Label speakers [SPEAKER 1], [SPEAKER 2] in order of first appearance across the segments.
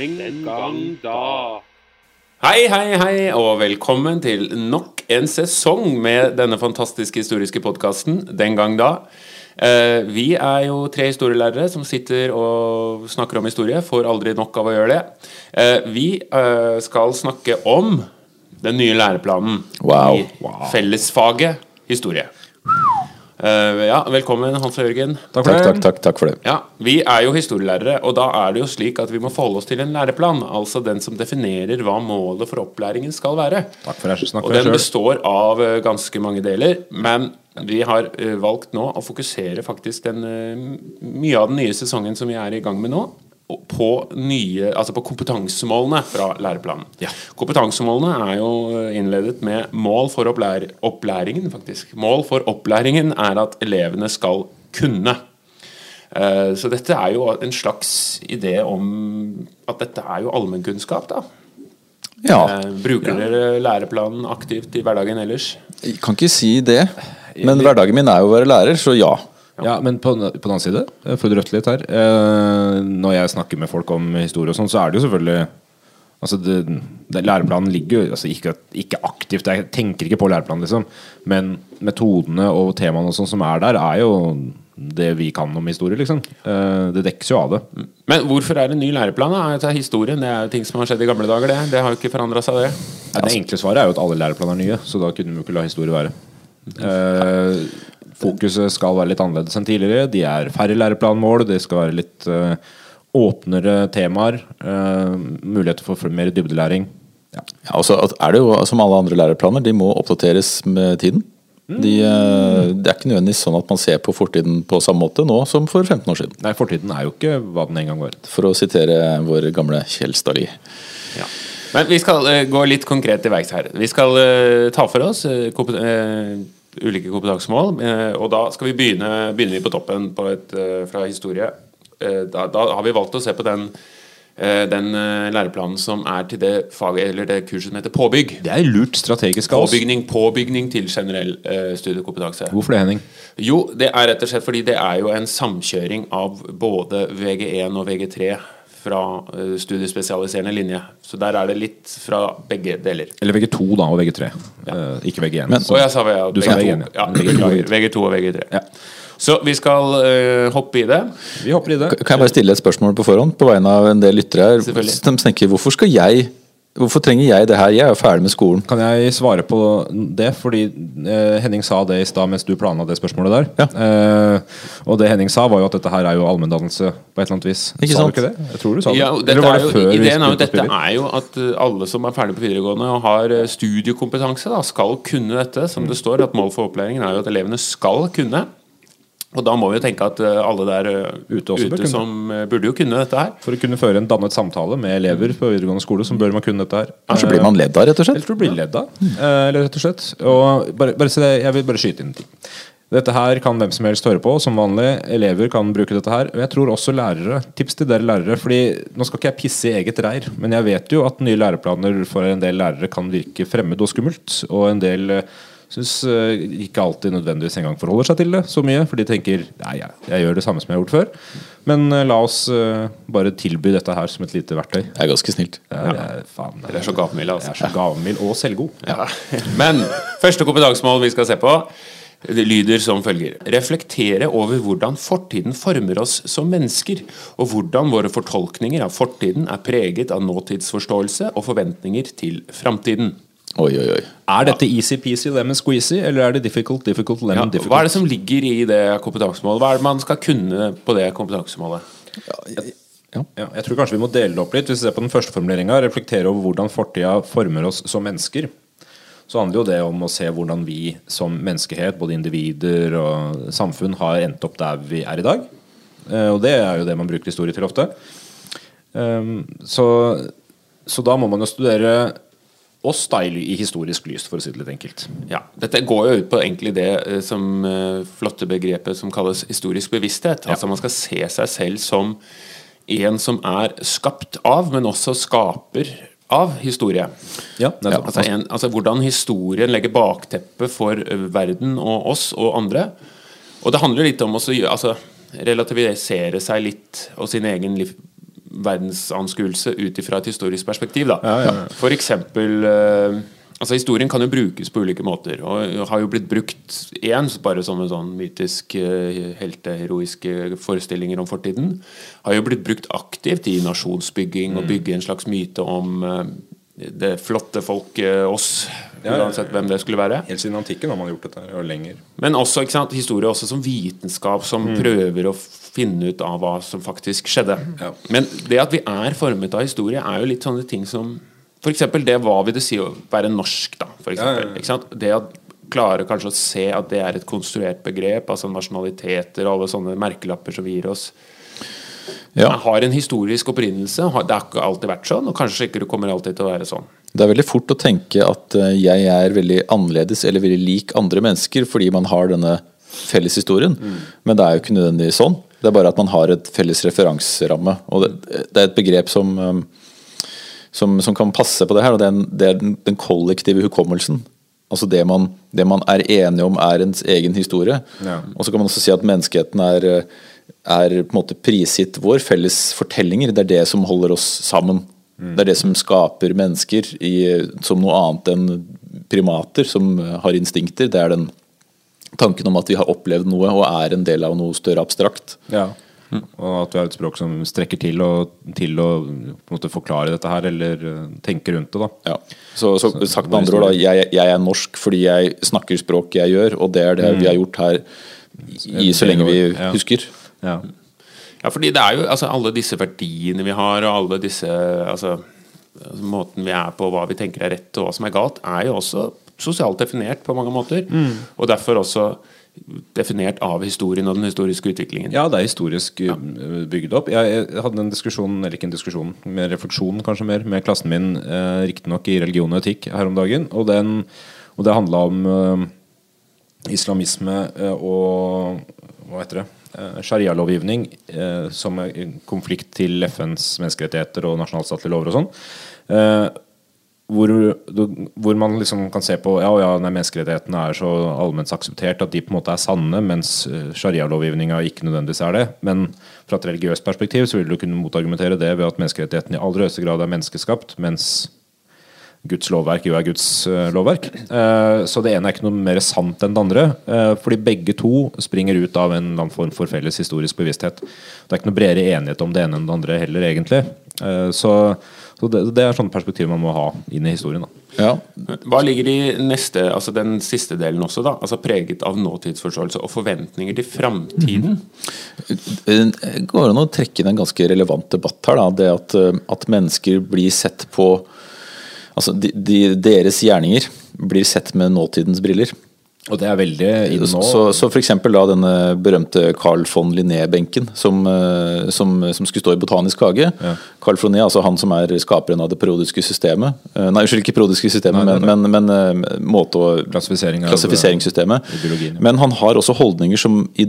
[SPEAKER 1] Den gang da.
[SPEAKER 2] Hei, hei, hei, og velkommen til nok en sesong med denne fantastiske historiske podkasten Den gang da. Eh, vi er jo tre historielærere som sitter og snakker om historie. Får aldri nok av å gjøre det. Eh, vi eh, skal snakke om den nye læreplanen
[SPEAKER 3] Wow.
[SPEAKER 2] i fellesfaget historie. Eh, ja, velkommen, Hans og Jørgen.
[SPEAKER 3] Takk, takk, takk, takk for det.
[SPEAKER 2] Ja, Vi er jo historielærere, og da er det jo slik at vi må forholde oss til en læreplan. Altså den som definerer hva målet for opplæringen skal være.
[SPEAKER 3] Takk for det. Snakk
[SPEAKER 2] Og den består av uh, ganske mange deler. Men vi har uh, valgt nå å fokusere faktisk den, mye av den nye sesongen som vi er i gang med nå, på, nye, altså på kompetansemålene fra læreplanen. Kompetansemålene er jo eh, innledet med mål for opplær opplæringen, faktisk. Mål for opplæringen er at elevene skal kunne. Eh, Så dette er jo en slags idé om at dette er jo allmennkunnskap, da.
[SPEAKER 3] Ja,
[SPEAKER 2] Eh, Bruker dere læreplanen aktivt i hverdagen ellers?
[SPEAKER 3] jeg kan ikke si det. Men hverdagen min er jo å være lærer, så ja.
[SPEAKER 4] Ja, men på, på den annen side, for å drøfte litt her eh, Når jeg snakker med folk om historie og sånn, så er det jo selvfølgelig Altså det, det, Læreplanen ligger jo altså ikke, ikke aktivt, jeg tenker ikke på læreplanen, liksom. Men metodene og temaene og sånn som er der, er jo det vi kan om historie, liksom. Eh, det dekkes jo av det.
[SPEAKER 2] Men hvorfor er det ny læreplan? da? Det er historien, det er ting som har skjedd i gamle dager. Det Det har jo ikke forandra seg, det.
[SPEAKER 4] Ja, det enkle svaret er jo at alle læreplaner er nye, så da kunne vi jo ikke la historie være. Eh, fokuset skal være litt annerledes enn tidligere. De er færre læreplanmål, det skal være litt uh, åpnere temaer. Uh, muligheter for mer dybdelæring.
[SPEAKER 3] ja og så er det jo som alle andre læreplaner, de må oppdateres med tiden. De, eh, det er ikke nødvendigvis sånn at man ser på fortiden på samme måte nå som for 15 år siden.
[SPEAKER 4] Nei, fortiden er jo ikke hva den en gang var.
[SPEAKER 3] For å sitere vår gamle Kjell Stali.
[SPEAKER 2] Ja. Men vi skal uh, gå litt konkret til verks her. Vi skal uh, ta for oss eh, eh, ulike kompetansemål. eh, og da skal vi begynne, begynner vi på toppen på et, eh, fra historie. Eh, da, da har vi valgt å se på den, den læreplanen som er til det faget eller det kurset som heter påbygg.
[SPEAKER 4] Det er lurt strategisk av oss.
[SPEAKER 2] Påbygning, påbygning til generell studiekompetanse.
[SPEAKER 4] Hvorfor det, Henning?
[SPEAKER 2] Jo, det er rett og slett fordi det er jo en samkjøring av både VG1 og VG3 fra eh, studiespesialiserende linje. Så der er det litt fra begge deler.
[SPEAKER 4] Eller VG2 da, og VG3. Eh, ikke VG1.
[SPEAKER 3] Men-
[SPEAKER 4] Så-
[SPEAKER 2] Og jeg sa VG2.
[SPEAKER 4] Du sa VG1,
[SPEAKER 2] ja.
[SPEAKER 4] ja.
[SPEAKER 2] VG2, VG2 og VG3.
[SPEAKER 4] Ja.
[SPEAKER 2] Så vi skal uh, hoppe i det.
[SPEAKER 4] Vi hopper i det.
[SPEAKER 3] Kan jeg bare stille et spørsmål på forhånd på vegne av en del lyttere her?
[SPEAKER 2] Selvfølgelig.
[SPEAKER 3] De tenker hvorfor skal jeg Hvorfor trenger jeg det her? Jeg er jo ferdig med skolen.
[SPEAKER 4] Kan jeg svare på det? Fordi eh, Henning sa det i stad mens du planla det spørsmålet der.
[SPEAKER 3] Ja.
[SPEAKER 4] Eh, og det Henning sa, var jo at dette her er jo allmenndannelse på et eller annet vis.
[SPEAKER 3] Ikke
[SPEAKER 4] sa
[SPEAKER 3] sant?
[SPEAKER 4] du ikke det? Jeg tror du sa det.
[SPEAKER 2] Ja,
[SPEAKER 4] Eller var det
[SPEAKER 2] jo,
[SPEAKER 4] før
[SPEAKER 2] ideen er jo, dette er jo at eh, alle som er ferdig på videregående og har eh, studiekompetanse, da, skal kunne dette. Som det står, at mål for opplæringen er jo at elevene skal kunne. Og da må vi jo tenke at eh, alle der eh,
[SPEAKER 4] Ute også bør
[SPEAKER 2] ute
[SPEAKER 4] kunne.
[SPEAKER 2] som eh, burde jo kunne dette her.
[SPEAKER 4] For å kunne føre en dannet samtale med elever på videregående skole, som bør man kunne dette her.
[SPEAKER 3] Kanskje blir man ledd av, rett og
[SPEAKER 4] Eller
[SPEAKER 3] slett?
[SPEAKER 4] du blir ledd av, eh, eller rett og slett. Og bare, bare se det, jeg vil bare skyte inn en ting. Dette her kan hvem som helst høre på, som vanlig. Elever kan bruke dette her. Og jeg tror også lærere. Tips til dere lærere. Fordi nå skal ikke jeg pisse i eget reir, men jeg vet jo at nye læreplaner for en del lærere kan virke fremmed og skummelt. Og en del syns eh, ikke alltid nødvendigvis engang forholder seg til det så mye. For de tenker nei, jeg, jeg gjør det samme som jeg har gjort før. Men eh, la oss eh, bare tilby dette her som et lite verktøy.
[SPEAKER 3] Det er ganske snilt.
[SPEAKER 4] Ja, jeg, er- faen,
[SPEAKER 2] er så gavmilde,
[SPEAKER 4] jeg
[SPEAKER 2] altså.
[SPEAKER 4] er så gavmild og selvgod.
[SPEAKER 2] Ja. Men første kompetansemål vi skal se på, det lyder som følger. Reflektere over hvordan fortiden former oss som mennesker, og hvordan våre fortolkninger av fortiden er preget av nåtidsforståelse og forventninger til framtiden.
[SPEAKER 3] Oi, oi, oi.
[SPEAKER 4] Er dette easy-peasy lemon squeezy, eller er det difficult, difficult,
[SPEAKER 2] Ja,
[SPEAKER 4] lemon difficult?
[SPEAKER 2] hva er det som ligger i det kompetansemålet? Hva er det man skal kunne på det kompetansemålet?
[SPEAKER 4] Ja, jeg tror kanskje vi må dele det opp litt. Hvis vi ser på den første formuleringa, reflektere over hvordan fortida former oss som mennesker, så handler jo det om å se hvordan vi som menneskehet, både individer og samfunn, har endt opp der vi er i dag. Eh, Og det er jo det man bruker historie til ofte. Um, Så, så da må man jo studere oss style i historisk lys, for å si det litt enkelt.
[SPEAKER 2] Ja, Dette går jo ut på egentlig det eh, som eh, flotte begrepet som kalles historisk bevissthet. Altså Man skal se seg selv som en som er skapt av, men også skaper av historie.
[SPEAKER 4] Ja, ja,
[SPEAKER 2] Altså, en, altså Hvordan historien legger bakteppet for eh, verden og oss og andre. Og det handler litt om å altså, relativisere seg litt og sin egen liv, verdensanskuelse ut ifra et historisk perspektiv. Da. For eksempel eh, Altså Historien kan jo brukes på ulike måter, og har jo blitt brukt én bare som en sånn mytisk eh, helteheroiske forestillinger om fortiden. Har jo blitt brukt aktivt i nasjonsbygging og bygge en slags myte om eh, det flotte folket oss,
[SPEAKER 4] Ja,
[SPEAKER 2] uansett hvem det skulle være.
[SPEAKER 4] Helt siden antikken har man gjort dette og lenger.
[SPEAKER 2] Men også ikke sant, historie også som vitenskap som prøver å finne ut av hva som faktisk skjedde.
[SPEAKER 4] Ja.
[SPEAKER 2] Men det at vi er formet av historie, er jo litt sånne ting som F.eks. det hva vil det si å være norsk, da. For
[SPEAKER 4] Ja, ja,
[SPEAKER 2] eksempel,
[SPEAKER 4] ja.
[SPEAKER 2] Ikke sant? Det å klare kanskje å se at det er et konstruert begrep, altså nasjonaliteter og alle sånne merkelapper som vi gir oss,
[SPEAKER 3] Ja.
[SPEAKER 2] har en historisk opprinnelse. Det har ikke alltid vært sånn, og kanskje ikke det kommer alltid til å være sånn.
[SPEAKER 3] Det er veldig fort å tenke at eh, jeg er veldig annerledes eller veldig lik andre mennesker fordi man har denne felles historien. Men det er jo ikke nødvendigvis sånn. Det er bare at man har et felles referanseramme. Og det, det er et begrep som, eh, som, som kan passe på det her, og det er, en, det er den, den kollektive hukommelsen. Altså det man, det man er enige om er ens egen historie.
[SPEAKER 4] Ja.
[SPEAKER 3] Og så kan man også si at menneskeheten er, er på en måte prisgitt vår felles fortellinger. Det er det som holder oss sammen. Det er det som skaper mennesker i, som noe annet enn primater som har instinkter. Det er den tanken om at vi har opplevd noe og er en del av noe større abstrakt.
[SPEAKER 4] Ja. Og at vi har et språk som strekker til, og, til å forklare dette her, eller eh, tenke rundt det. da
[SPEAKER 3] Ja. Så, så sagt med andre ord, jeg, jeg er norsk fordi jeg snakker språk jeg gjør, og det er det vi har gjort her i, så lenge vi husker.
[SPEAKER 4] Ja.
[SPEAKER 2] Ja, fordi det er jo altså, alle disse verdiene vi har, og alle disse altså, Måten vi er på, hva vi tenker er rett og hva som er galt, er jo også sosialt definert på mange måter. Og derfor også definert av historien og den historiske utviklingen.
[SPEAKER 4] Ja, det er historisk ja. bygd opp. Jeg, jeg hadde en diskusjon, eller ikke en diskusjon, med refleksjon kanskje mer, med klassen min, eh, riktignok i religion og etikk her om dagen. Og, den, og det handla om eh, islamisme eh, og hva heter det? Eh, Sharia-lovgivning eh, som er konflikt til FNs menneskerettigheter og nasjonalstatlige lover og sånn. Eh, hvor, hvor man liksom kan se på Ja, ja, menneskerettighetene er så allment akseptert at de på en måte er sanne, mens sharia-lovgivninga ikke nødvendigvis er det. Men fra et religiøst perspektiv så vil du kunne motargumentere det ved at menneskerettighetene i aller høyeste grad er menneskeskapt, mens Guds lovverk jo er Guds eh, lovverk. Eh, så det ene er ikke noe mer sant enn det andre. eh, fordi begge to springer ut av en eller annen form for felles historisk bevissthet. Det er ikke noe bredere enighet om det ene enn det andre heller, egentlig. Eh, så så det, det er sånne perspektiv man må ha inn i historien. da
[SPEAKER 3] Ja,
[SPEAKER 2] Hva ligger i neste, altså den siste delen også, da? Altså preget av nåtidsforståelse og forventninger til framtiden?
[SPEAKER 3] Det går an å trekke inn en ganske relevant debatt her. Da. Det at, at mennesker blir sett på Altså de, de, deres gjerninger blir sett med nåtidens briller.
[SPEAKER 4] Og det er veldig inn nå.
[SPEAKER 3] Så, så eksempel da denne berømte Carl von Linné-benken som, eh, som, som skulle stå i Botanisk hage. Carl von Linné, altså han som er skaperen av det periodiske systemet. Eh, Nei, unnskyld, ikke periodiske systemet,
[SPEAKER 4] Nei, nei,
[SPEAKER 3] men, men, men eh, måte å klassifiseringssystemet.
[SPEAKER 4] Ja.
[SPEAKER 3] Men han har også holdninger som, i,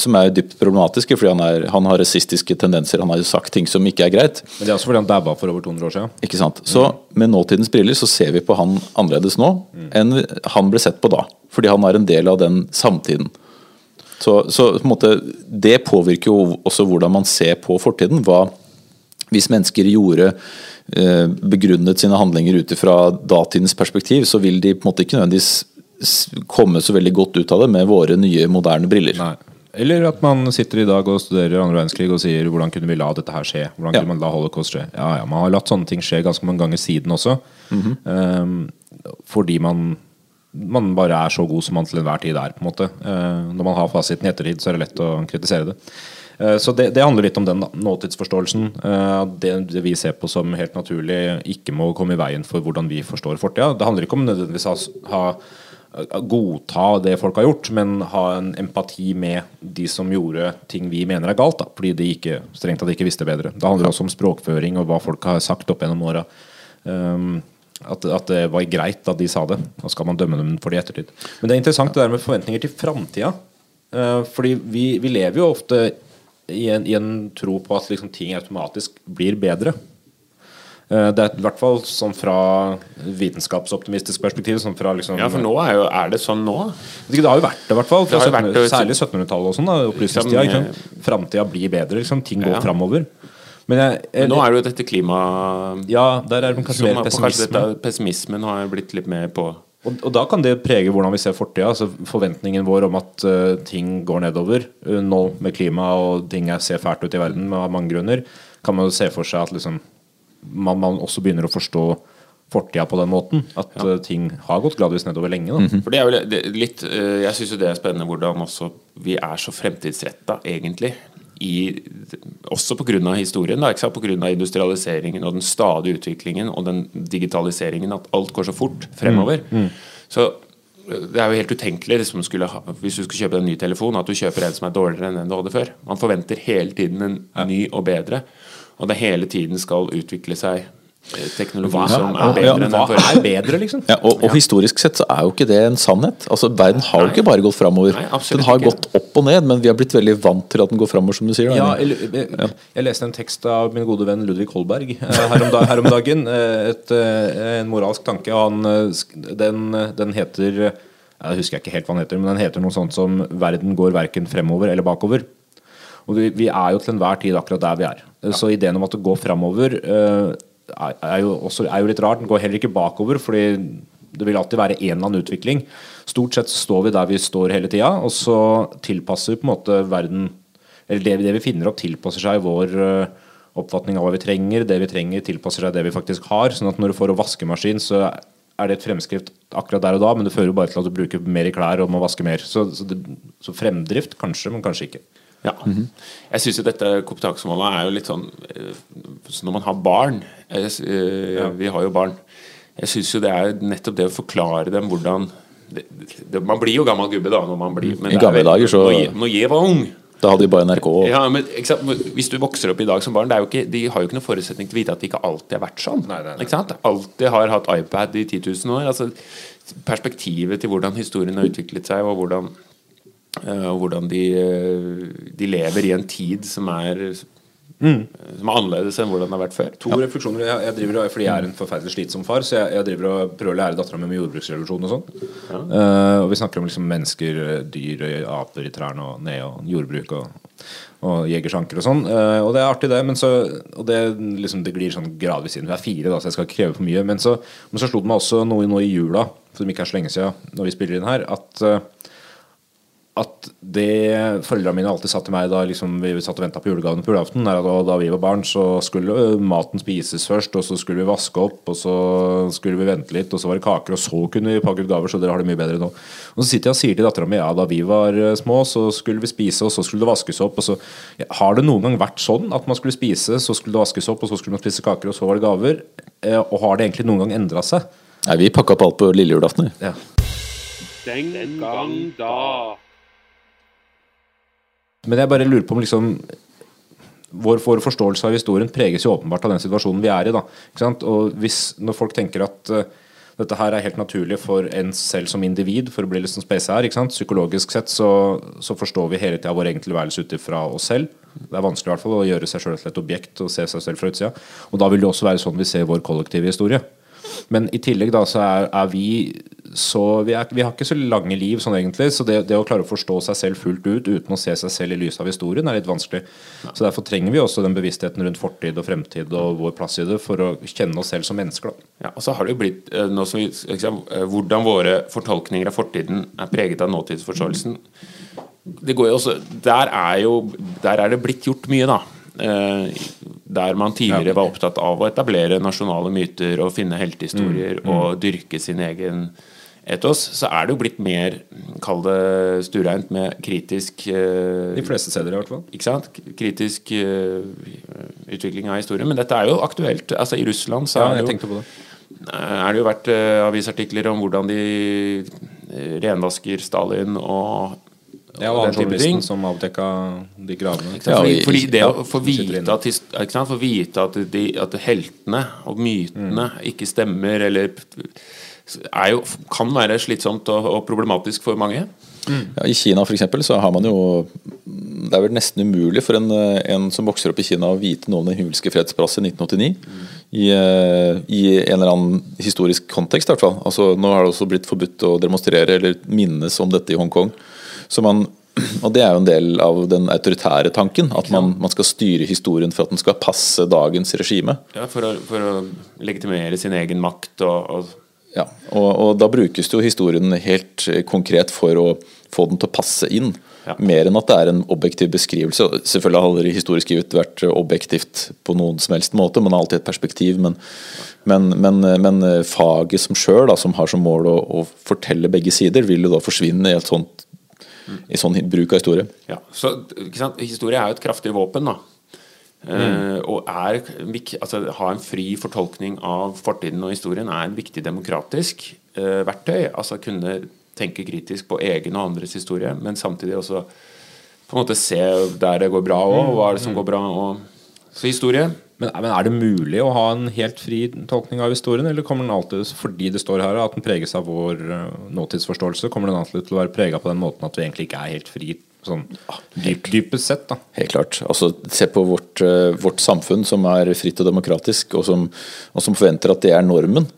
[SPEAKER 3] som er dypt problematiske, fordi han, er, han har rasistiske tendenser. Han har jo sagt ting som ikke er greit.
[SPEAKER 4] Men det er også fordi han dabba for over 200 år siden.
[SPEAKER 3] Ikke sant? Så med nåtidens briller så ser vi på han annerledes nå enn han ble sett på da. Fordi han er en del av den samtiden. Så, så på måte, det påvirker jo også hvordan man ser på fortiden. Hva, hvis mennesker gjorde eh, begrunnet sine handlinger ut fra datidens perspektiv, så vil de på en måte ikke nødvendigvis komme så veldig godt ut av det med våre nye, moderne briller.
[SPEAKER 4] Nei. Eller at man sitter i dag og studerer andre verdenskrig og sier hvordan kunne vi la dette her skje? Hvordan
[SPEAKER 3] Ja.
[SPEAKER 4] kunne man la holocaust skje? Ja, ja, Man har latt sånne ting skje ganske mange ganger siden også. Ehm, fordi man man bare er så god som man til enhver tid er. på en måte Eh, Når man har fasiten i ettertid, så er det lett å kritisere det. Eh, Så det, det handler litt om den da, nåtidsforståelsen. eh, Det, det vi ser på som helt naturlig, ikke må komme i veien for hvordan vi forstår fortida. Det handler ikke om nødvendigvis å ha, godta det folk har gjort, men ha en empati med de som gjorde ting vi mener er galt, da, fordi de ikke, strengt tatt ikke visste bedre. Det handler også om språkføring og hva folk har sagt opp gjennom åra. Um, at, at det var greit at de sa det. Da skal man dømme dem for det i ettertid. Men det er interessant det der med forventninger til framtida. Uh, fordi vi, vi lever jo ofte i en, i en tro på at liksom, ting automatisk blir bedre. Uh, det er i hvert fall sånn fra vitenskapsoptimistisk perspektiv. Sånn fra liksom,
[SPEAKER 2] Ja, for nå er, jo, er det sånn nå?
[SPEAKER 4] det har jo vært det, i hvert fall.
[SPEAKER 2] Det
[SPEAKER 4] 1700,
[SPEAKER 2] vært,
[SPEAKER 4] særlig 1700-tallet og sånn. da, Opplysningstida.
[SPEAKER 2] Liksom.
[SPEAKER 4] Framtida blir bedre. Liksom. Ting går
[SPEAKER 2] Ja.
[SPEAKER 4] framover. Men jeg, jeg,
[SPEAKER 2] Nå er det jo dette klima...
[SPEAKER 4] Ja, der er det kanskje mer pessimisme.
[SPEAKER 2] kanskje pessimismen har blitt litt mer på
[SPEAKER 4] Og, og da kan det prege hvordan vi ser fortida. Altså forventningen vår om at uh, ting går nedover uh, nå med klima og ting er, ser fælt ut i verden av mange grunner, kan man jo se for seg at liksom, man, man også begynner å forstå fortida på den måten. At eh, ting har gått gradvis nedover lenge. Da.
[SPEAKER 2] For det er vel det, litt Jeg syns jo det er spennende hvordan også vi er så fremtidsretta, egentlig. I, også pga. historien, pga. industrialiseringen og den stadige utviklingen og den digitaliseringen, at alt går så fort fremover. Så eh, det er jo helt utenkelig liksom, skulle ha, hvis du skal kjøpe en ny telefon, at du kjøper en som er dårligere enn den du hadde før. Man forventer hele tiden en ny og bedre, og det hele tiden skal utvikle seg eh, teknologi som er bedre
[SPEAKER 3] ja,
[SPEAKER 2] enn den
[SPEAKER 4] Hva
[SPEAKER 2] forrige.
[SPEAKER 4] er bedre, liksom?
[SPEAKER 3] Ja, og, og historisk sett så er jo ikke det en sannhet. Altså Verden har jo ikke bare gått framover. Den har
[SPEAKER 2] ikke.
[SPEAKER 3] gått opp og ned, men vi har blitt veldig vant til at den går framover, som du sier.
[SPEAKER 4] Ja, jeg, jeg, jeg leste en tekst av min gode venn Ludvig Holberg eh, her om, her om dagen. eh, Et, eh, en moralsk tanke. Og han, eh, den, den heter eh, Jeg husker ikke helt hva den heter, men den heter noe sånt som 'Verden går verken fremover eller bakover'. Og vi, vi er jo til enhver tid akkurat der vi er. Så ideen om at det går framover eh, er, jo også, er jo litt rart. Den går heller ikke bakover, fordi det vil alltid være en eller annen utvikling. Stort sett står vi der vi står hele tida, og så tilpasser på en måte verden Eller det, vi finner opp, tilpasser seg vår eh, oppfatning av hva vi trenger. Det vi trenger, tilpasser seg det vi faktisk har. Sånn at når du får en vaskemaskin, så er det et fremskritt akkurat der og da, men det fører jo bare til at du bruker mer i klær og må vaske mer. Så, så, det, så fremdrift kanskje, men kanskje ikke.
[SPEAKER 2] Ja. Jeg syns jo dette kompetansemålet er jo litt sånn eh, så Når man har barn jeg, s- eh, Vi har jo barn. Jeg syns jo det er nettopp det å forklare dem hvordan det, det, Man blir jo gammel gubbe da når man blir men
[SPEAKER 3] I gamle
[SPEAKER 2] vel-
[SPEAKER 3] dager så-
[SPEAKER 2] når, jeg- var ung
[SPEAKER 3] Da hadde de bare NRK.
[SPEAKER 2] ja, men? Hvis du vokser opp i dag som barn, er ikke, de har jo ikke noen forutsetning til å vite at det ikke alltid har vært sånn.
[SPEAKER 4] Nei, nei, nei.
[SPEAKER 2] Ikke sant? Alltid har hatt iPad i 10 000 år. Altså, perspektivet til hvordan historien har utviklet seg, og hvordan, eh, og hvordan de, eh, de lever i en tid som er, som er annerledes enn hvordan det har vært før.
[SPEAKER 4] To refleksjoner. Jeg, jeg driver, og- fordi jeg er en forferdelig slitsom far, så jeg, jeg driver og prøver å lære dattera mi med jordbruksrevolusjon og sånn. Eh, og vi snakker om liksom mennesker, eh, dyr, eh, aper i trærne og ned og jordbruk og, og jegersanker og sånn. Uh, og det er artig, det. Men så, og det, liksom, det glir sånn gradvis inn. Vi er fire, da, så jeg skal ikke kreve for mye. Men så, men så slo det meg også noe noe i jula, for som ikke er så lenge siden, når vi spiller inn her, at eh, at det foreldrene mine alltid sa til meg da liksom vi satt og venta på julegavene på julaften, er at da, da vi var barn, så skulle maten spises først, og så skulle vi vaske opp, og så skulle vi vente litt, og så var det kaker, og så kunne vi pakke ut gaver, så dere har det mye bedre nå. Og så sitter jeg og sier til dattera mi ja, da vi var små, så skulle vi spise, og så skulle det vaskes opp, og så ja, Har det noen gang vært sånn at man skulle spise, så skulle det vaskes opp, og så skulle man spise kaker, og så var det gaver? Eh, og har det egentlig noen gang endra seg?
[SPEAKER 3] Nei, vi pakka opp alt på lille julaften. vi.
[SPEAKER 4] Ja.
[SPEAKER 1] Den gang da.
[SPEAKER 4] Men jeg bare lurer på om liksom vår, vår forståelse av historien preges jo åpenbart av den situasjonen vi er i. da, ikke sant? Og hvis, Når folk tenker at uh, dette her er helt naturlig for en selv som individ, for å bli litt sånn space her, ikke sant? psykologisk sett så, så forstår vi hele tida vår egen tilværelse ut ifra oss selv. Det er vanskelig i hvert fall å gjøre seg selv til et objekt og se seg selv fra utsida. Og da vil det også være sånn vi ser vår kollektive historie. Men i tillegg da så er, er vi så vi, er, vi har ikke så lange liv sånn egentlig, så det, det å klare å forstå seg selv fullt ut uten å se seg selv i lys av historien er litt vanskelig. Så Derfor trenger vi også den bevisstheten rundt fortid og fremtid og vår plass i det for å kjenne oss selv som mennesker. da.
[SPEAKER 2] Ja, og så har det jo blitt som vi, eh, Hvordan våre fortolkninger av fortiden er preget av nåtidsforståelsen. Det går jo også, der, er jo, der er det blitt gjort mye, da. Eh, der man tidligere var opptatt av å etablere nasjonale myter og finne heltehistorier og dyrke sin egen etos, så er det jo blitt mer, kall det stureint, med kritisk eh,
[SPEAKER 4] De fleste steder i hvert fall.
[SPEAKER 2] ikke sant? Kritisk eh, utvikling av historien. Men dette er jo aktuelt. Altså I Russland så
[SPEAKER 4] Ja,
[SPEAKER 2] er det jo er det jo vært avisartikler om hvordan de renvasker Stalin og,
[SPEAKER 4] Ja,
[SPEAKER 2] og
[SPEAKER 4] journalisten som avdekka de gravene.
[SPEAKER 2] Fordi,
[SPEAKER 3] Ja,
[SPEAKER 2] fordi det å få vite at, his- ikke sant? Få vite at, de, at heltene og mytene
[SPEAKER 4] Mm.
[SPEAKER 2] ikke stemmer, eller er jo, kan være slitsomt og, og problematisk for mange.
[SPEAKER 3] Ja, I Kina for eksempel, så har man jo Det er vel nesten umulig for en, en som vokser opp i Kina å vite noe om Den himmelske fredsplass i 1989. I, eh, I en eller annen historisk kontekst, i hvert fall. Altså, nå har det også blitt forbudt å demonstrere eller minnes om dette i Hongkong. Så man Og det er jo en del av den autoritære tanken. At man, man skal styre historien for at den skal passe dagens regime.
[SPEAKER 2] Ja, for, å, for å legitimere sin egen makt og, og
[SPEAKER 3] Ja, og, og da brukes jo historien helt konkret for å få den til å passe inn.
[SPEAKER 2] Ja.
[SPEAKER 3] Mer enn at det er en objektiv beskrivelse. Selvfølgelig har aldri historieskrivet vært objektivt på noen som helst måte, man har alltid et perspektiv. Men, men, men, men faget som sjøl, som har som mål å, å fortelle begge sider, vil jo da forsvinne i et sånt i sånn bruk av historie.
[SPEAKER 2] Ja, så? Historie er jo et kraftig våpen, da. Mm. og er, altså, ha en fri fortolkning av fortiden og historien er en viktig demokratisk eh, verktøy. Altså kunne tenke kritisk på egen og andres historie, men samtidig også på en måte se der det går bra òg, hva er det som går bra. Og, så historie
[SPEAKER 4] Men, men er det mulig å ha en helt fri tolkning av historien, eller kommer den alltid, fordi det står her at den preges av vår eh, nåtidsforståelse, kommer den alltid til å være prega på den måten at vi egentlig ikke er helt fri, sånn dyp, dypest sett, da?
[SPEAKER 3] Helt klart. Altså, se på vårt, eh, vårt samfunn som er fritt og demokratisk, og som, og som forventer at det er normen.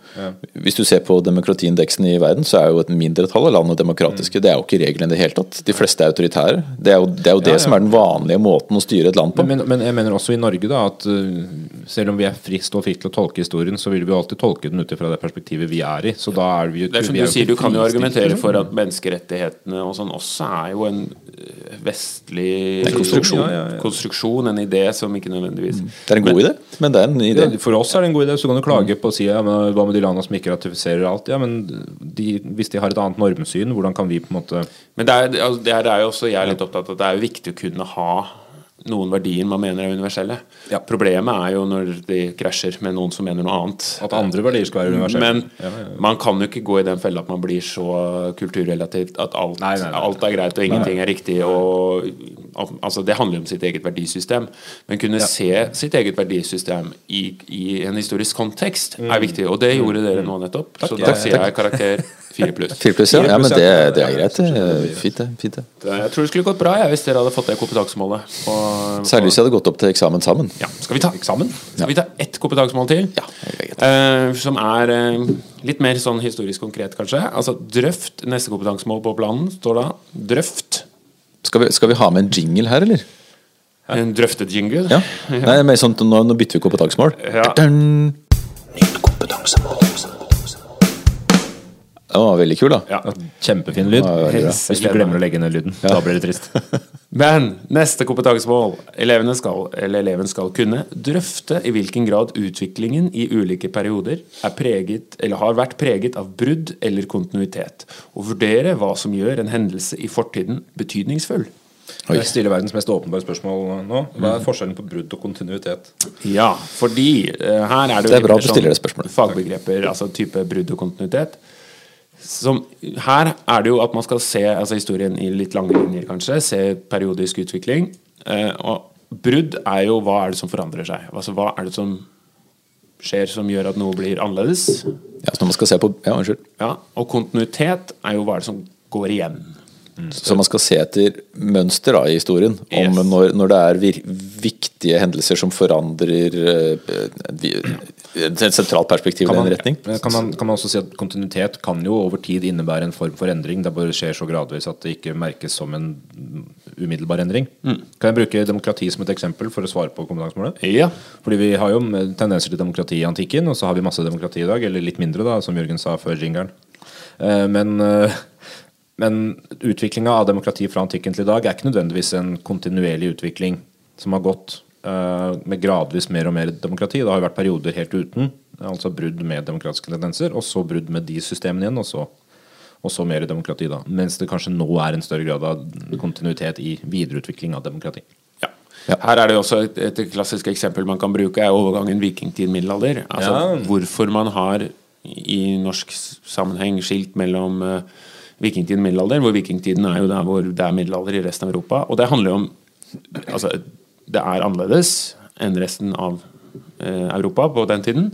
[SPEAKER 3] Hvis du ser på demokratiindeksen i verden, så er jo et mindretall av landene demokratiske. Det er jo ikke regelen i det hele tatt. De fleste er autoritære. Det er jo det, er jo det
[SPEAKER 4] Ja, ja.
[SPEAKER 3] som er den vanlige måten å styre et land på.
[SPEAKER 4] Men, men jeg mener også i Norge da at uh, selv om vi er frist og fritt til å tolke historien, så vil vi alltid tolke den ut ifra det perspektivet vi er i. Så da er vi jo
[SPEAKER 2] Det er som du sier, du kan jo argumentere for at menneskerettighetene og sånn også er jo en eh, vestlig
[SPEAKER 3] en konstruksjon.
[SPEAKER 4] Ja, ja, ja.
[SPEAKER 2] konstruksjon, en idé som ikke nødvendigvis
[SPEAKER 3] Det er en god idé, men det er en idé.
[SPEAKER 4] Ja, for oss er det en god idé. Så kan du klage på å si ja, men hva med de landene som ikke ratifiserer alt. Ja, men de, hvis de har et annet normsyn, hvordan kan vi på en måte
[SPEAKER 2] Men det er, altså, det er, det er jo også jeg er litt opptatt av at det er viktig å kunne ha noen verdier man mener er universelle.
[SPEAKER 4] Ja.
[SPEAKER 2] Problemet er jo når de krasjer med noen som mener noe annet.
[SPEAKER 4] At andre verdier skal være universelle.
[SPEAKER 2] Men
[SPEAKER 4] Ja, ja,
[SPEAKER 2] man kan jo ikke gå i den fella at man blir så kulturrelativt at alt,
[SPEAKER 4] Nei, nei, nei.
[SPEAKER 2] alt er greit og ingenting er riktig. Og, altså det handler om sitt eget verdisystem. Men kunne se sitt eget verdisystem i, i en historisk kontekst
[SPEAKER 4] Mm.
[SPEAKER 2] er viktig. Og det gjorde dere nå nettopp. Så da
[SPEAKER 4] Takk.
[SPEAKER 2] sier jeg karakter fire pluss.
[SPEAKER 3] Fire pluss, ja. Ja men det, det er greit. Fint, det. Fint, det.
[SPEAKER 2] Jeg tror det skulle gått bra jeg, hvis dere hadde fått det kompetansemålet.
[SPEAKER 3] Særlig hvis jeg hadde gått opp til eksamen sammen.
[SPEAKER 2] Ja. Skal vi ta eksamen? Skal vi ta ett kompetansemål til?
[SPEAKER 3] Ja.
[SPEAKER 2] Eh, som er uh, litt mer sånn historisk konkret, kanskje. Altså drøft. Neste kompetansemål på planen står da drøft.
[SPEAKER 3] Skal vi, skal vi ha med en jingle her, eller?
[SPEAKER 2] En drøftet jingle.
[SPEAKER 3] Ja. Nei, mer sånn, nå, nå bytter vi kompetansemål.
[SPEAKER 2] Ja.
[SPEAKER 3] Dun. Den var veldig kul, da.
[SPEAKER 2] Ja.
[SPEAKER 4] Kjempefin lyd. Hvis du glemmer å legge ned lyden. Da blir det trist.
[SPEAKER 2] Men neste kompetansemål. Elevene skal, eller eleven skal kunne drøfte i hvilken grad utviklingen i ulike perioder er preget, eller har vært preget av brudd eller kontinuitet. Og vurdere hva som gjør en hendelse i fortiden betydningsfull.
[SPEAKER 3] Oi.
[SPEAKER 4] Jeg stiller verdens mest åpenbare spørsmål nå. Hva er forskjellen på brudd og kontinuitet?
[SPEAKER 2] Ja, fordi eh, her er det
[SPEAKER 3] Det er bra at du stiller det spørsmålet.
[SPEAKER 2] Fagbegreper, altså type brudd og kontinuitet. Som, her er det jo at man skal se altså historien i litt lange linjer, kanskje. Se periodisk utvikling. Eh, og brudd er jo hva er det som forandrer seg. Altså hva er det som skjer som gjør at noe blir annerledes.
[SPEAKER 3] Ja, så man skal se på Ja, unnskyld.
[SPEAKER 2] Ja, og kontinuitet er jo hva er det som går igjen.
[SPEAKER 3] Så man skal se etter mønster da, i historien. Om
[SPEAKER 2] Yes.
[SPEAKER 3] når, når det er viktige hendelser som forandrer eh, et sentralt perspektiv i en retning.
[SPEAKER 4] kan, man, kan man også si at kontinuitet kan jo over tid innebære en form for endring. Det bare skjer så gradvis at det ikke merkes som en umiddelbar endring. Kan jeg bruke demokrati som et eksempel for å svare på kompetansemålet?
[SPEAKER 2] Ja.
[SPEAKER 4] Fordi vi har jo tendenser til demokrati i antikken, og så har vi masse demokrati i dag. Eller litt mindre, da, som Jørgen sa før jingeren. Eh, Men, eh, men utviklinga av demokrati fra antikken til i dag er ikke nødvendigvis en kontinuerlig utvikling som har gått uh, med gradvis mer og mer demokrati. Det har jo vært perioder helt uten, altså brudd med demokratiske tendenser, og så brudd med de systemene igjen, og så, og så mer demokrati, da. Mens det kanskje nå er en større grad av kontinuitet i videreutvikling av demokrati.
[SPEAKER 2] Ja. Her er det også et, et klassisk eksempel man kan bruke, er overgangen vikingtid-middelalder. Altså
[SPEAKER 4] Ja.
[SPEAKER 2] hvorfor man har i norsk sammenheng skilt mellom uh, vikingtid og middelalder, hvor vikingtiden er jo der hvor det er middelalder i resten av Europa. Og det handler jo om Altså, det er annerledes enn resten av eh, Europa på den tiden.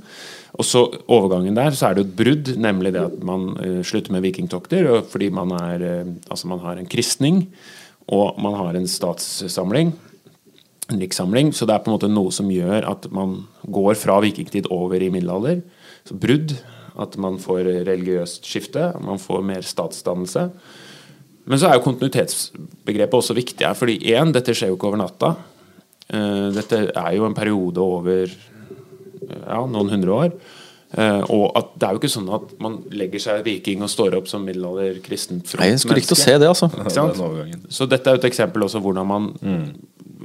[SPEAKER 2] Og så overgangen der, så er det jo et brudd, nemlig det at man eh, slutter med vikingtokter fordi man er eh, Altså man har en kristning, og man har en statssamling en rikssamling. Så det er på en måte noe som gjør at man går fra vikingtid over i middelalder. Så brudd. At man får religiøst skifte. Man får mer statsdannelse. Men så er jo kontinuitetsbegrepet også viktig her. Fordi én, dette skjer jo ikke over natta. Eh, dette er jo en periode over ja, noen hundre år. Uh, og at det er jo ikke sånn at man legger seg viking og står opp som middelalder kristent
[SPEAKER 3] Nei, jeg skulle likt å se det, altså.
[SPEAKER 2] Ikke sant? Så dette er jo et eksempel også hvordan man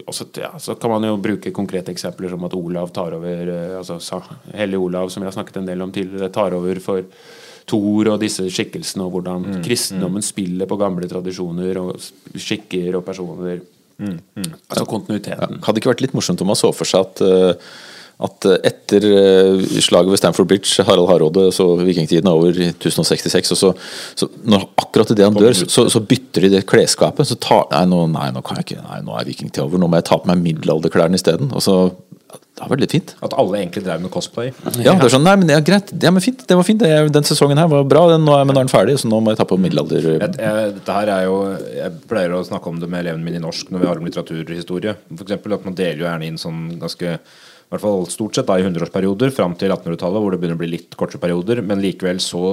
[SPEAKER 2] også, ja, Så kan man jo bruke konkrete eksempler som at Olav tar over eh, Altså sa- Hellig Olav, som vi har snakket en del om tidligere, tar over for Thor og disse skikkelsene, og hvordan kristendommen spiller på gamle tradisjoner og skikker og personer. Altså kontinuiteten.
[SPEAKER 3] Hadde det ikke vært litt morsomt om man så for seg at, eh, at eh, etter eh, slaget ved Stamford Bridge, Harald Hardråde, så vikingtiden er over i 1066, og så, så når akkurat idet han dør, så, så bytter de det klesskapet. Så tar Nei, nå, nei, nå kan jeg ikke Nei, nå er vikingtida over. Nå må jeg ta på meg middelalderklærne isteden. Og så Det har vært litt fint.
[SPEAKER 4] At alle egentlig drev med cosplay.
[SPEAKER 3] Ja, det er sånn, nei, men ja, greit, det, men fint, det var fint. Det- Den sesongen her var bra, den, nå er, men nå er den ferdig, så nå må jeg ta på middelalder...
[SPEAKER 4] Jeg, jeg, dette her er jo Jeg pleier å snakke om det med elevene mine i norsk når vi har om litteraturhistorie. For eksempel at Man deler jo gjerne inn sånn ganske i hvert fall stort sett da i hundreårsperioder fram til 1800-tallet, hvor det begynner å bli litt kortere perioder, men likevel så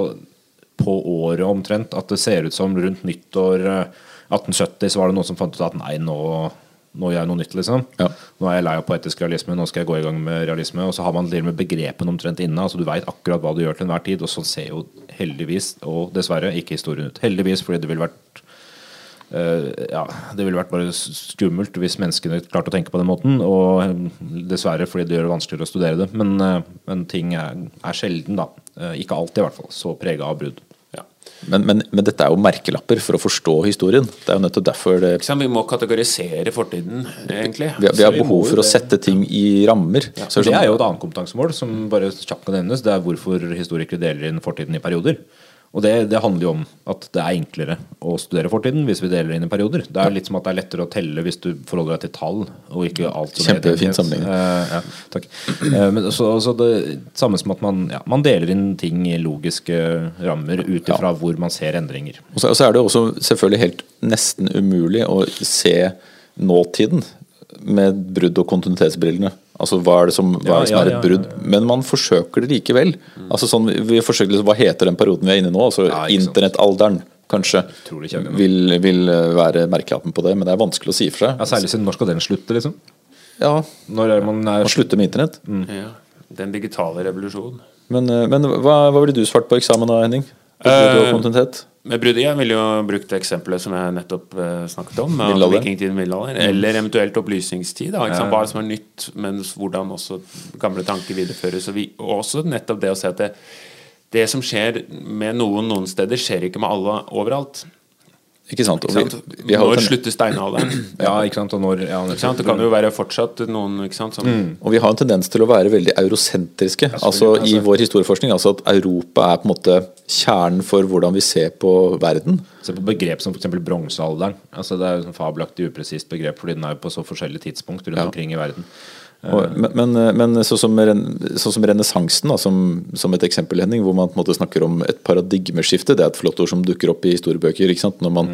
[SPEAKER 4] på året omtrent at det ser ut som rundt nyttår eh, 1870 så var det noen som fant ut at nei, nå, nå gjør jeg noe nytt, liksom.
[SPEAKER 3] Ja.
[SPEAKER 4] Nå er jeg lei av poetisk realisme, nå skal jeg gå i gang med realisme. Og så har man til og med begrepene omtrent inne. altså Du veit akkurat hva du gjør til enhver tid. Og sånn ser jo heldigvis, og dessverre, ikke historien ut. Heldigvis, fordi det ville vært eh, ja, Det ville vært bare skummelt hvis menneskene klarte å tenke på den måten. Og eh, dessverre fordi det gjør det vanskeligere å studere det. Men, eh, men ting er, er sjelden, da. Eh, ikke alltid, i hvert fall. Så prega av brudd.
[SPEAKER 2] Ja.
[SPEAKER 3] Men, men, men dette er jo merkelapper for å forstå historien. Det er jo nettopp derfor det,
[SPEAKER 2] Ikke sant? Vi må kategorisere fortiden, egentlig.
[SPEAKER 3] vi, har- vi har behov for å sette ting i rammer. Ja,
[SPEAKER 4] Så
[SPEAKER 3] det er sånn-
[SPEAKER 4] er jo et annet kompetansemål som bare kjapt kan nevnes. Det er hvorfor historikere deler inn fortiden i perioder. Og det, det handler jo om at det er enklere å studere fortiden hvis vi deler inn i perioder. Det er litt som at det er lettere å telle hvis du forholder deg til tall, og ikke alt som
[SPEAKER 3] Kjempefin
[SPEAKER 4] er
[SPEAKER 3] sammenligning.
[SPEAKER 4] Uh, ja, takk. Uh, men så, så det samme som at man, ja, man deler inn ting i logiske rammer ut ifra hvor man ser endringer.
[SPEAKER 3] Og så, og så er det også selvfølgelig helt nesten umulig å se nåtiden med brudd- og kontinuitetsbrillene. Altså Hva er det som, hva er, det som er et brudd? Men man forsøker det likevel. Altså sånn, vi forsøker liksom, Hva heter den perioden vi er inne i nå? Altså
[SPEAKER 4] Ja.
[SPEAKER 3] Internettalderen, kanskje, vil, vil eh, være merkelappen på det. Men det er vanskelig å si for seg. Ja.
[SPEAKER 4] Særlig siden når skal den slutte, liksom?
[SPEAKER 3] Ja,
[SPEAKER 4] Når er man er
[SPEAKER 3] Man slutter med Internett.
[SPEAKER 2] Ja. Den digitale revolusjonen.
[SPEAKER 3] Men, eh, men hva, hva ville du svart på eksamen da, Henning? Og
[SPEAKER 2] Eh,
[SPEAKER 3] kontinuitet?
[SPEAKER 2] Med bruddet jeg ville jo brukt eksempelet som jeg nettopp eh, snakket om. Vikingtid, middelalder Eller eventuelt opplysningstid. Da, ikke sant? Hva som er nytt, men hvordan også gamle tanker videreføres. Og, vi, også nettopp det å se at det, det som skjer med noen noen steder, skjer ikke med alle overalt.
[SPEAKER 3] Ikke sant? Og
[SPEAKER 2] Ikke
[SPEAKER 3] vi,
[SPEAKER 2] sant?
[SPEAKER 3] vi har
[SPEAKER 2] Når slutter steinalderen?
[SPEAKER 4] Ja, ikke sant? Og når ja,
[SPEAKER 2] Ikke sant? Det kan jo være fortsatt noen ikke sant, som
[SPEAKER 3] Og vi har en tendens til å være veldig eurosentriske altså i vår historieforskning. Altså at Europa er på en måte kjernen for hvordan vi ser på verden.
[SPEAKER 4] Se på begrep som f.eks. bronsealderen. Altså det er jo et fabelaktig upresist begrep, fordi den er jo på så forskjellige tidspunkt rundt omkring i verden.
[SPEAKER 3] Og, men men, sånn som, sånn som renessansen, som, som et eksempel, Henning, hvor man på en måte snakker om et paradigmeskifte. Det er et flott ord som dukker opp i historiebøker. ikke sant? Når man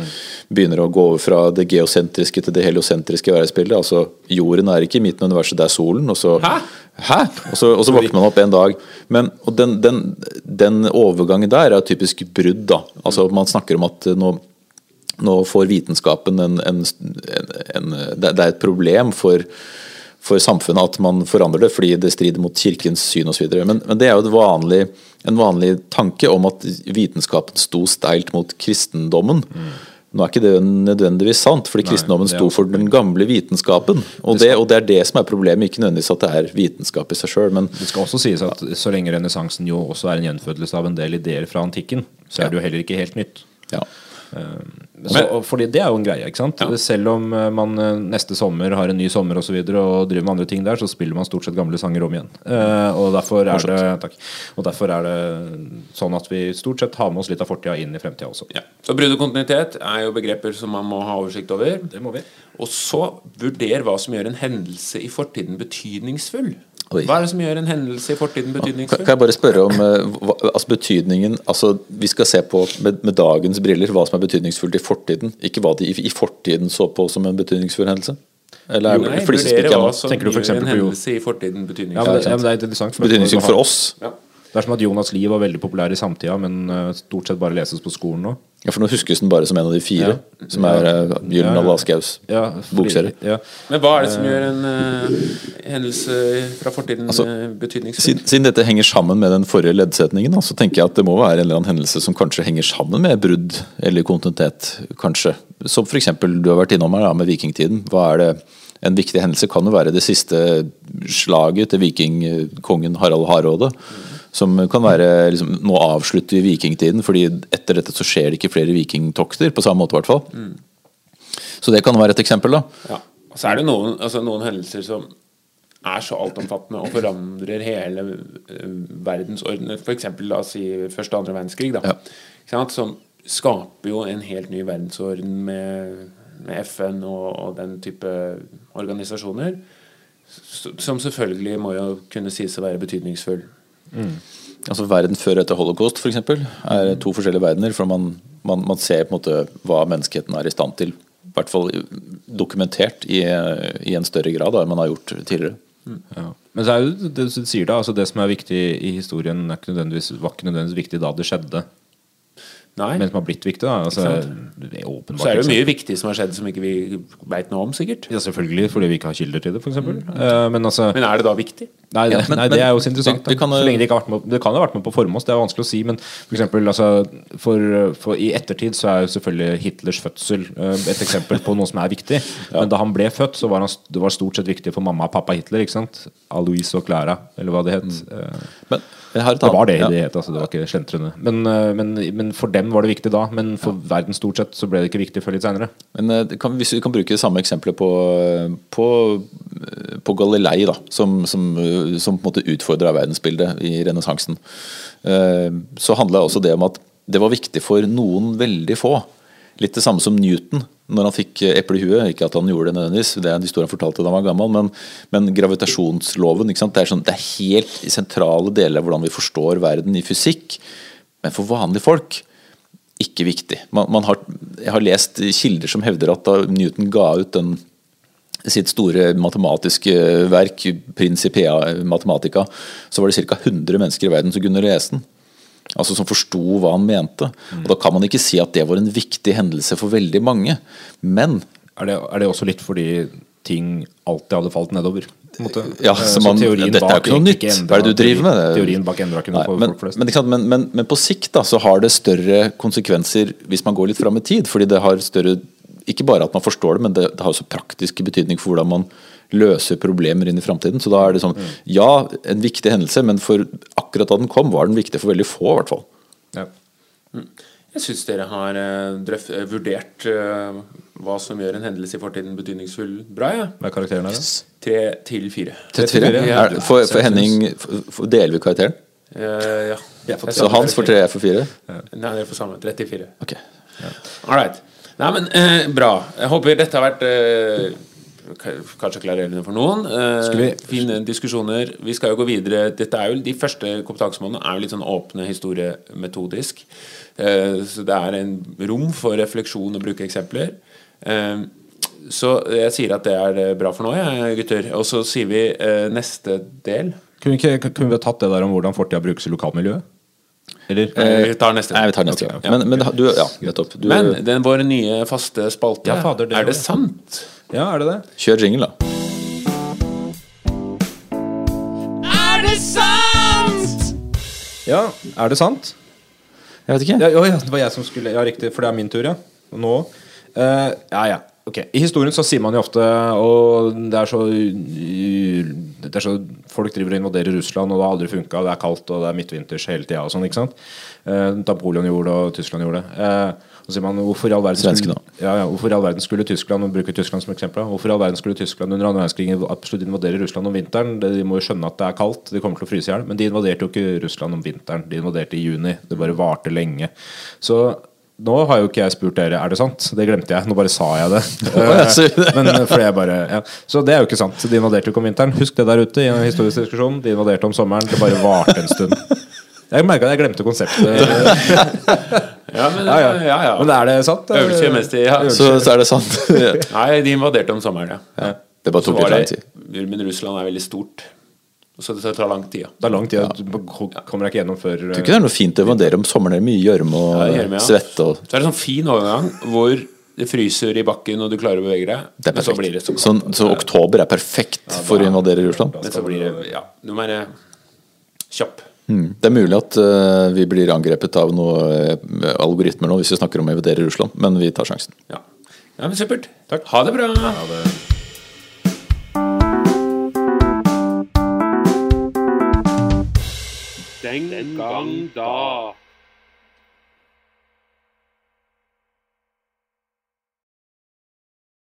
[SPEAKER 3] begynner å gå over fra det geosentriske til det heliosentriske verdensbildet. Altså jorden er ikke i midten av universet, det er solen. Og så,
[SPEAKER 2] Hæ?
[SPEAKER 3] Hæ? Og så, og så våkner man opp en dag. Men den, den, den overgangen der er typisk brudd. da. Altså Man snakker om at nå nå får vitenskapen en, en, en, en det er et problem for, for samfunnet at man forandrer det, fordi det strider mot kirkens syn osv. Men, men det er jo et vanlig, en vanlig tanke om at vitenskapen sto steilt mot kristendommen. Nå er ikke det nødvendigvis sant, fordi kristendommen
[SPEAKER 4] er
[SPEAKER 3] sto for den gamle vitenskapen. Og det, og det er det som er problemet, ikke nødvendigvis at det er vitenskap i seg sjøl.
[SPEAKER 4] Det skal også sies at så lenge renessansen jo også er en gjenfødelse av en del ideer fra antikken, så er det jo heller ikke helt nytt.
[SPEAKER 3] ja.
[SPEAKER 4] Så, fordi det er jo en greie, ikke sant? Selv om eh, man eh, neste sommer har en ny sommer og, så videre, og driver med andre ting der, så spiller man stort sett gamle sanger om igjen. Eh, og, derfor er det, takk, og derfor er det sånn at vi stort sett har med oss litt av fortida inn i fremtida også.
[SPEAKER 2] ja. Så brudd og kontinuitet er jo begreper som man må ha oversikt over.
[SPEAKER 4] Det må vi.
[SPEAKER 2] Og så vurder hva som gjør en hendelse i fortiden betydningsfull.
[SPEAKER 3] Oi.
[SPEAKER 2] Hva er det som gjør en hendelse i fortiden betydningsfull?
[SPEAKER 3] kan jeg bare spørre om eh, hva, altså betydningen altså Vi skal se på med, med dagens briller hva som er betydningsfullt i fortiden, ikke hva de i, i fortiden så på som en betydningsfull hendelse? Eller jo,
[SPEAKER 2] Nei,
[SPEAKER 3] det er
[SPEAKER 2] vurdere hva som
[SPEAKER 4] Tenker for
[SPEAKER 2] gjør en hendelse i fortiden
[SPEAKER 4] Ja, men det,
[SPEAKER 2] betydningsfull.
[SPEAKER 4] ja, men det er interessant. for-
[SPEAKER 3] Betydningsfull for oss?
[SPEAKER 2] Ja.
[SPEAKER 4] Det er som at Jonas' liv var veldig populær i samtida, men eh, stort sett bare leses på skolen nå.
[SPEAKER 3] Ja, For nå huskes den bare som en av de fire, som er uh, Gyllen
[SPEAKER 4] Ja.
[SPEAKER 3] Aschehougs
[SPEAKER 4] Ja,
[SPEAKER 3] bokserie.
[SPEAKER 4] Ja.
[SPEAKER 2] Men hva er det som gjør en uh, hendelse fra fortiden
[SPEAKER 3] Altså,
[SPEAKER 2] eh, betydningsfull?
[SPEAKER 3] Siden, siden dette henger sammen med den forrige leddsetningen, da, så tenker jeg at det må være en eller annen hendelse som kanskje henger sammen med brudd eller kontinuitet, kanskje. Som f.eks. du har vært innom her da, med vikingtiden. Hva er det En viktig hendelse kan jo være det siste slaget til vikingkongen Harald Hardråde. Som kan være liksom, Nå avslutter vi vikingtiden, fordi etter dette så skjer det ikke flere vikingtokter. På samme måte, i hvert fall. Så det kan være et eksempel, da.
[SPEAKER 2] Ja. Så er det noen, altså noen hendelser som er så altomfattende og forandrer hele eh, verdensordenen. F.eks. la oss si første og andre verdenskrig. Da.
[SPEAKER 3] Ja.
[SPEAKER 2] Som skaper jo en helt ny verdensorden med, med FN og, og den type organisasjoner. Som selvfølgelig må jo kunne sies å være betydningsfull.
[SPEAKER 3] Altså Verden før og etter holocaust for eksempel, er to forskjellige verdener. For man, man, man ser på en måte hva menneskeheten er i stand til. I hvert fall dokumentert i, i en større grad enn man har gjort tidligere.
[SPEAKER 4] Ja. Men det sier da, altså det som er viktig i historien, ikke var ikke nødvendigvis viktig da det skjedde,
[SPEAKER 2] Nei.
[SPEAKER 4] men som har blitt viktig. da altså, det er åpenbart
[SPEAKER 2] så er det jo mye viktig som har skjedd som ikke vi veit noe om, sikkert.
[SPEAKER 4] Ja, selvfølgelig, fordi vi ikke har kilder til det, f.eks. Uh, men altså
[SPEAKER 2] Men er det da viktig?
[SPEAKER 4] Nei, det,
[SPEAKER 3] Ja, men-
[SPEAKER 4] nei, det er jo så interessant.
[SPEAKER 3] det- det kan-
[SPEAKER 4] så lenge det ikke har vært med, det kan ha vært med på formål, det er vanskelig å si. Men for eksempel, altså, for, for i ettertid så er jo selvfølgelig Hitlers fødsel uh, et eksempel på noe som er viktig. Men da han ble født, så var han, det var stort sett viktig for mamma og pappa Hitler. ikke sant? Aloise og Clara, eller hva det het.
[SPEAKER 3] Men jeg har et
[SPEAKER 4] det var det
[SPEAKER 3] ja.
[SPEAKER 4] det het, altså. Det var ikke slentrende. Men, eh, men, men for dem var det viktig da. Men for verden stort sett så ble det ikke viktig før litt seinere.
[SPEAKER 3] Men eh, hvis vi kan bruke det samme eksempelet på, på, på Galilei, da, som, som, eh, som på en måte utfordra verdensbildet i renessansen, eh, så handla også det om at det var viktig for noen veldig få. Litt det samme som Newton når han fikk eple i huet. Ikke at han gjorde det nødvendigvis, det er en historie han fortalte da han var gammel, men, men gravitasjonsloven? Det, er sånn, det er helt sentrale deler av hvordan vi forstår verden i fysikk. Men for vanlige folk ikke viktig. Man, man har, jeg har lest kilder som hevder at da Newton ga ut den, sitt store matematiske verk, Principia Mathematica, så var det ca. 100 mennesker i verden som kunne lese den. Altså Som forsto hva han mente. Og Da kan man ikke si at det var en viktig hendelse for veldig mange. Men
[SPEAKER 4] Er det, er det også litt fordi ting alltid hadde falt nedover?
[SPEAKER 3] Ja,
[SPEAKER 4] Eh,
[SPEAKER 3] så man-
[SPEAKER 4] teorien
[SPEAKER 3] dette er jo ikke noe nytt. Hva er det du driver med?
[SPEAKER 4] Teorien bak endra ikke noe for
[SPEAKER 3] men,
[SPEAKER 4] folk flest.
[SPEAKER 3] men, men, men, men på sikt da, så har det større konsekvenser hvis man går litt fram i tid. Fordi det har større Ikke bare at man forstår det, men det, det har også praktiske betydning for hvordan man løser problemer inn i framtiden. Så da er det sånn Ja, en viktig hendelse, men for akkurat da den kom, var den viktig for veldig få, i hvert fall.
[SPEAKER 4] ja.
[SPEAKER 2] Jeg syns dere har eh, drøf, eh, vurdert eh, hva som gjør en hendelse i fortiden betydningsfull bra. Ja.
[SPEAKER 4] Hva er karakteren her, da?
[SPEAKER 2] Tre til fire.
[SPEAKER 3] Tre til fire?
[SPEAKER 2] Ja.
[SPEAKER 3] Er- For, for Henning for, for deler vi karakteren?
[SPEAKER 2] Uh, ja.
[SPEAKER 3] Så Hans får tre, jeg får fire?
[SPEAKER 2] Nei, dere får samme. 34.
[SPEAKER 3] Ok.
[SPEAKER 2] All right. Nei, men uh, bra. Jeg håper dette har vært eh, k- Kanskje klarerende for noen. Eh,
[SPEAKER 4] Skal vi-
[SPEAKER 2] Fine diskusjoner. Vi skal jo gå videre. Dette er jo, de første kompetansemålene er jo litt sånn åpne historiemetodisk. Eh, så det er en rom for refleksjon og bruke eksempler. Eh, så jeg sier at det er bra for nå, jeg, gutter. Og så sier vi neste del.
[SPEAKER 4] Kunne, vi ikke, kunne vi ha tatt det der om hvordan fortida brukes i lokalmiljøet? Eller?
[SPEAKER 2] Vi tar neste.
[SPEAKER 3] Nei, vi tar neste okay.
[SPEAKER 4] ja.
[SPEAKER 3] Men, men du, ja, nettopp. Du,
[SPEAKER 2] Men den vår nye faste spalte,
[SPEAKER 4] Ja, fader, det
[SPEAKER 2] er det sant?
[SPEAKER 4] Ja, er det det?
[SPEAKER 3] kjør jingle, da. Er det sant?!
[SPEAKER 4] Ja, er det sant?
[SPEAKER 3] Jeg vet ikke.
[SPEAKER 4] Ja, å ja, det var jeg som skulle Ja, riktig, for det er min tur, ja. Nå Eh, Ja, ja. Ok. I historien så sier man jo ofte Og det er så Det er så Folk driver og invaderer Russland, og det har aldri funka. Det er kaldt, og det er midtvinters hele tida og sånn, ikke sant. Eh, Napoleon gjorde det, og Tyskland gjorde det. Eh, så sier man hvorfor i all verden skulle, ja, ja, hvorfor i all verden skulle Tyskland og bruker Tyskland som eksempel, hvorfor i all verden skulle Tyskland under andre verdenskrig absolutt invadere Russland om vinteren? De må jo skjønne at det er kaldt, de kommer til å fryse i hjel. Men de invaderte jo ikke Russland om vinteren, de invaderte i juni. Det bare varte lenge. Så nå har jo ikke jeg spurt dere er det sant. Det glemte jeg. Nå bare sa jeg det. Men eh, fordi jeg bare ja. Så det er jo ikke sant. De invaderte jo ikke om vinteren. Husk det der ute i en historisk diskusjon. De invaderte om sommeren. Det bare varte en stund. Jeg merka jeg glemte konseptet.
[SPEAKER 2] Ja, men,
[SPEAKER 4] Ja,
[SPEAKER 2] ja,
[SPEAKER 4] ja.
[SPEAKER 2] ja.
[SPEAKER 4] Men er det sant?
[SPEAKER 2] Øvelse gjør mester. Ja.
[SPEAKER 3] Så, så er det sant.
[SPEAKER 2] Nei, de invaderte om sommeren, ja.
[SPEAKER 3] Det bare tok litt lang tid.
[SPEAKER 2] men Russland er veldig stort. Så det tar lang tid. Ja.
[SPEAKER 4] Det er lang tid. Du kommer deg ikke gjennom før
[SPEAKER 3] Tror ikke det er noe fint å invadere om sommeren. Det er mye gjørme og
[SPEAKER 2] Ja, ja.
[SPEAKER 3] svette. Og,
[SPEAKER 2] Så er det sånn fin overgang hvor det fryser i bakken og du klarer å bevege deg.
[SPEAKER 3] det er
[SPEAKER 2] Men så blir det
[SPEAKER 3] perfekt.
[SPEAKER 2] så
[SPEAKER 3] Så, så oktober er perfekt for å invadere Russland.
[SPEAKER 2] Men så blir det Ja, du må være kjapp.
[SPEAKER 3] Mm. Det er mulig at uh, vi blir angrepet av noen uh, algoritmer nå hvis vi snakker om å evidere Russland, men vi tar sjansen.
[SPEAKER 2] Ja, ja men supert. Takk. Ha det bra. Ha det.
[SPEAKER 1] Den gang da.